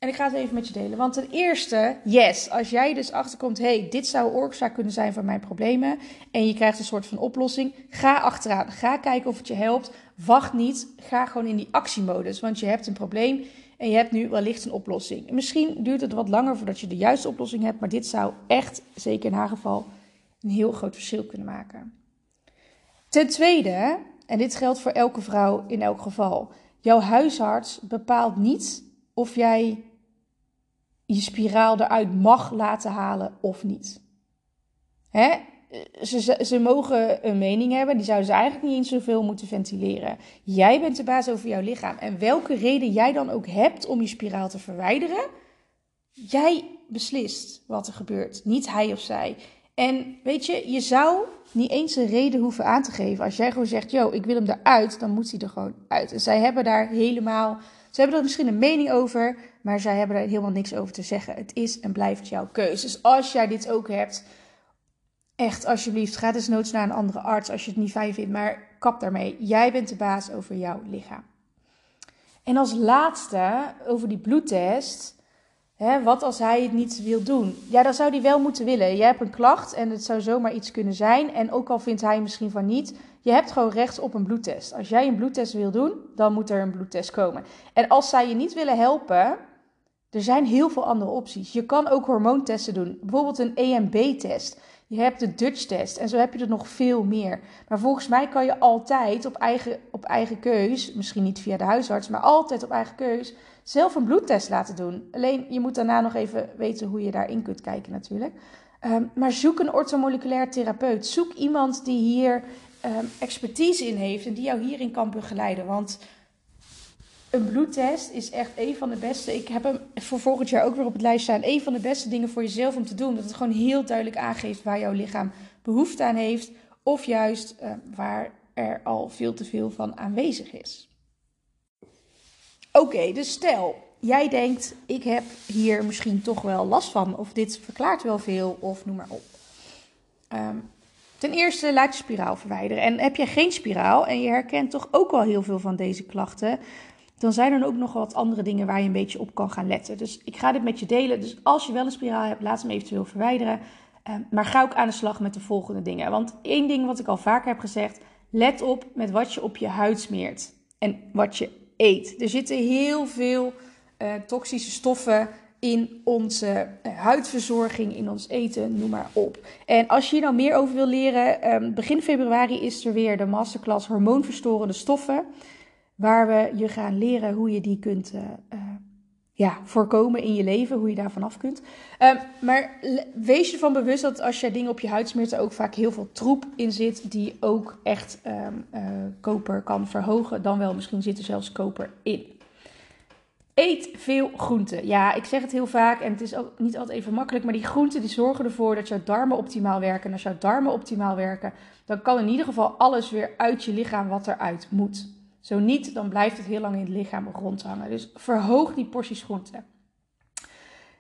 En ik ga het even met je delen. Want ten eerste, yes, als jij dus achterkomt, hey, dit zou oorzaak kunnen zijn van mijn problemen. En je krijgt een soort van oplossing. Ga achteraan. Ga kijken of het je helpt. Wacht niet. Ga gewoon in die actiemodus. Want je hebt een probleem en je hebt nu wellicht een oplossing. misschien duurt het wat langer voordat je de juiste oplossing hebt. Maar dit zou echt, zeker in haar geval, een heel groot verschil kunnen maken. Ten tweede, en dit geldt voor elke vrouw in elk geval. Jouw huisarts bepaalt niet of jij je spiraal eruit mag laten halen of niet. Hè? Ze, ze, mogen een mening hebben, die zouden ze eigenlijk niet eens zoveel moeten ventileren. Jij bent de baas over jouw lichaam. En welke reden jij dan ook hebt om je spiraal te verwijderen, jij beslist wat er gebeurt, niet hij of zij. En weet je, je zou niet eens een reden hoeven aan te geven. Als jij gewoon zegt, yo, ik wil hem eruit, dan moet hij er gewoon uit. En zij hebben daar helemaal, ze hebben er misschien een mening over, maar zij hebben er helemaal niks over te zeggen. Het is en blijft jouw keuze. Dus als jij dit ook hebt, echt alsjeblieft, ga dus noods naar een andere arts als je het niet fijn vindt, maar kap daarmee. Jij bent de baas over jouw lichaam. En als laatste, over die bloedtest. Hè, wat als hij het niet wil doen? Ja, dan zou hij wel moeten willen. Je hebt een klacht en het zou zomaar iets kunnen zijn. En ook al vindt hij misschien van niet, je hebt gewoon recht op een bloedtest. Als jij een bloedtest wil doen, dan moet er een bloedtest komen. En als zij je niet willen helpen, er zijn heel veel andere opties. Je kan ook hormoontesten doen. Bijvoorbeeld een EMB-test. Je hebt de Dutch-test en zo heb je er nog veel meer. Maar volgens mij kan je altijd op eigen, op eigen keus, misschien niet via de huisarts, maar altijd op eigen keus, zelf een bloedtest laten doen. Alleen je moet daarna nog even weten hoe je daarin kunt kijken natuurlijk. Um, maar zoek een orthomoleculair therapeut. Zoek iemand die hier um, expertise in heeft en die jou hierin kan begeleiden. Want een bloedtest is echt een van de beste. Ik heb hem voor volgend jaar ook weer op het lijst staan. Een van de beste dingen voor jezelf om te doen. Dat het gewoon heel duidelijk aangeeft waar jouw lichaam behoefte aan heeft. Of juist uh, waar er al veel te veel van aanwezig is. Oké, dus stel, jij denkt, ik heb hier misschien toch wel last van. Of dit verklaart wel veel, of noem maar op. Um, ten eerste, laat je spiraal verwijderen. En heb je geen spiraal en je herkent toch ook wel heel veel van deze klachten dan zijn er ook nog wat andere dingen waar je een beetje op kan gaan letten. Dus ik ga dit met je delen. Dus als je wel een spiraal hebt, laat hem eventueel verwijderen. Uh, maar ga ook aan de slag met de volgende dingen. Want één ding wat ik al vaker heb gezegd: let op met wat je op je huid smeert en wat je eet. Er zitten heel veel uh, toxische stoffen in onze uh, huidverzorging, in ons eten, noem maar op. En als je hier nou meer over wil leren, um, begin februari is er weer de masterclass hormoonverstorende stoffen waar we je gaan leren hoe je die kunt uh, ja, voorkomen in je leven, hoe je daar vanaf kunt. Uh, maar wees je ervan bewust dat als je dingen op je huid smeert, er ook vaak heel veel troep in zit, die ook echt um, koper kan verhogen. Dan wel, misschien zit er zelfs koper in. Eet veel groenten. Ja, ik zeg het heel vaak en het is ook niet altijd even makkelijk, maar die groenten die zorgen ervoor dat jouw darmen optimaal werken. En als jouw darmen optimaal werken, dan kan in ieder geval alles weer uit je lichaam wat eruit moet. Zo niet, dan blijft het heel lang in het lichaam rondhangen. Dus verhoog die porties groente.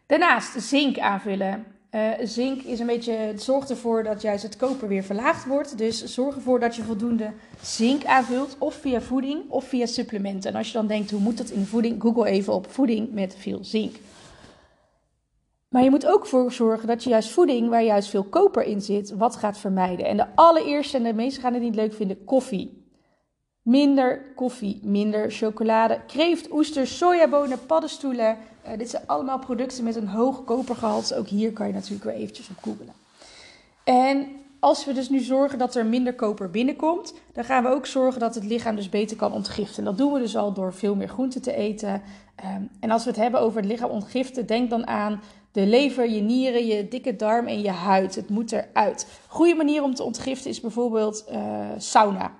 Daarnaast zink aanvullen. Uh, zink is een beetje, zorgt ervoor dat juist het koper weer verlaagd wordt. Dus zorg ervoor dat je voldoende zink aanvult, of via voeding of via supplementen. En als je dan denkt, hoe moet dat in voeding? Google even op voeding met veel zink. Maar je moet ook voor zorgen dat je juist voeding, waar juist veel koper in zit, wat gaat vermijden. En de allereerste, en de meesten gaan het niet leuk vinden, koffie. Minder koffie, minder chocolade, kreeft, oesters, sojabonen, paddenstoelen. Uh, dit zijn allemaal producten met een hoog kopergehalte. Ook hier kan je natuurlijk weer eventjes op googelen. En als we dus nu zorgen dat er minder koper binnenkomt, dan gaan we ook zorgen dat het lichaam dus beter kan ontgiften. En dat doen we dus al door veel meer groenten te eten. Ehm, en als we het hebben over het lichaam ontgiften, denk dan aan de lever, je nieren, je dikke darm en je huid. Het moet eruit. Goede manier om te ontgiften is bijvoorbeeld uh, sauna.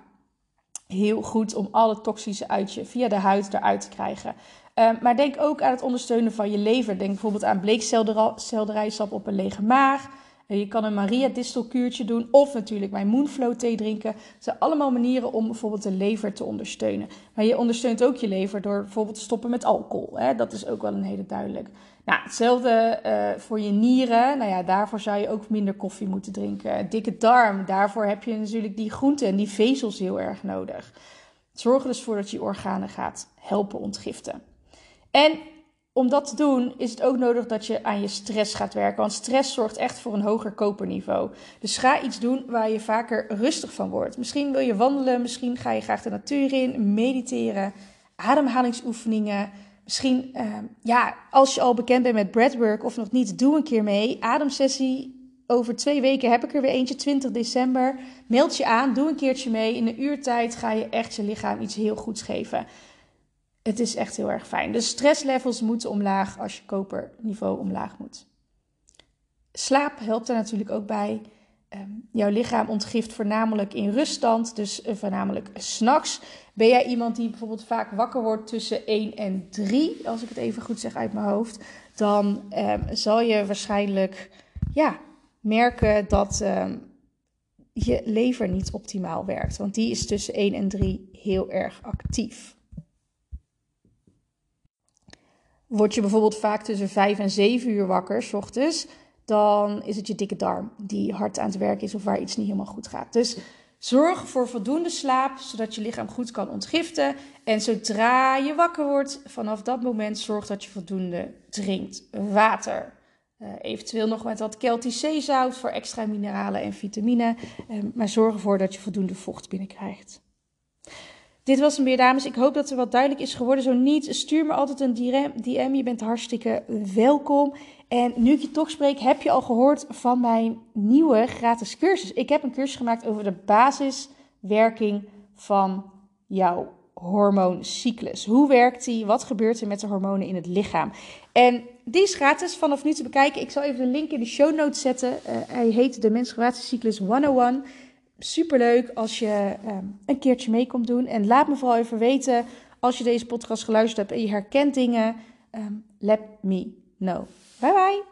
Heel goed om alle toxische uit je via de huid eruit te krijgen. Ehm, maar denk ook aan het ondersteunen van je lever. Denk bijvoorbeeld aan bleekselderijsap op een lege maag. Eh, je kan een Maria distelkuurtje doen of natuurlijk mijn Moonflow thee drinken. Dat zijn allemaal manieren om bijvoorbeeld de lever te ondersteunen. Maar je ondersteunt ook je lever door bijvoorbeeld te stoppen met alcohol. Hè? Dat is ook wel een hele duidelijk. Nou, hetzelfde uh, voor je nieren. Nou ja, daarvoor zou je ook minder koffie moeten drinken. Dikke darm, daarvoor heb je natuurlijk die groenten en die vezels heel erg nodig. Zorg er dus voor dat je organen gaat helpen ontgiften. En om dat te doen is het ook nodig dat je aan je stress gaat werken. Want stress zorgt echt voor een hoger koperniveau. Dus ga iets doen waar je vaker rustig van wordt. Misschien wil je wandelen, misschien ga je graag de natuur in, mediteren, ademhalingsoefeningen. Misschien, uh, ja, als je al bekend bent met breathwork of nog niet, doe een keer mee. Ademsessie. Over twee weken heb ik er weer eentje, 20 december. Meld je aan, doe een keertje mee. In een uurtijd ga je echt je lichaam iets heel goeds geven het is echt heel erg fijn. De stresslevels moeten omlaag als je koperniveau omlaag moet. Slaap helpt er natuurlijk ook bij. Ehm, jouw lichaam ontgift voornamelijk in ruststand, dus uh, voornamelijk s'nachts. Ben jij iemand die bijvoorbeeld vaak wakker wordt tussen 1 en 3, als ik het even goed zeg uit mijn hoofd, dan ehm, zal je waarschijnlijk ja, merken dat ehm, je lever niet optimaal werkt. Want die is tussen 1 en 3 heel erg actief. Word je bijvoorbeeld vaak tussen 5 en 7 uur wakker, s ochtends, dan is het je dikke darm die hard aan het werk is of waar iets niet helemaal goed gaat. Dus zorg voor voldoende slaap, zodat je lichaam goed kan ontgiften. En zodra je wakker wordt, vanaf dat moment zorg dat je voldoende drinkt. Water. Uh, eventueel nog met wat Celtisch zeezout voor extra mineralen en vitamine. Uh, maar zorg ervoor dat je voldoende vocht binnenkrijgt. Dit was hem weer, dames. Ik hoop dat er wat duidelijk is geworden. Zo niet, stuur me altijd een DM. Je bent hartstikke welkom. En nu ik je toch spreek, heb je al gehoord van mijn nieuwe gratis cursus. Ik heb een cursus gemaakt over de basiswerking van jouw hormooncyclus. Hoe werkt die? Wat gebeurt er met de hormonen in het lichaam? En die is gratis vanaf nu te bekijken. Ik zal even de link in de show notes zetten. Uh, hij heet de menstruatiecyclus 101 superleuk als je um, een keertje mee komt doen. En laat me vooral even weten als je deze podcast geluisterd hebt en je herkent dingen. Um, let me know. Bye bye.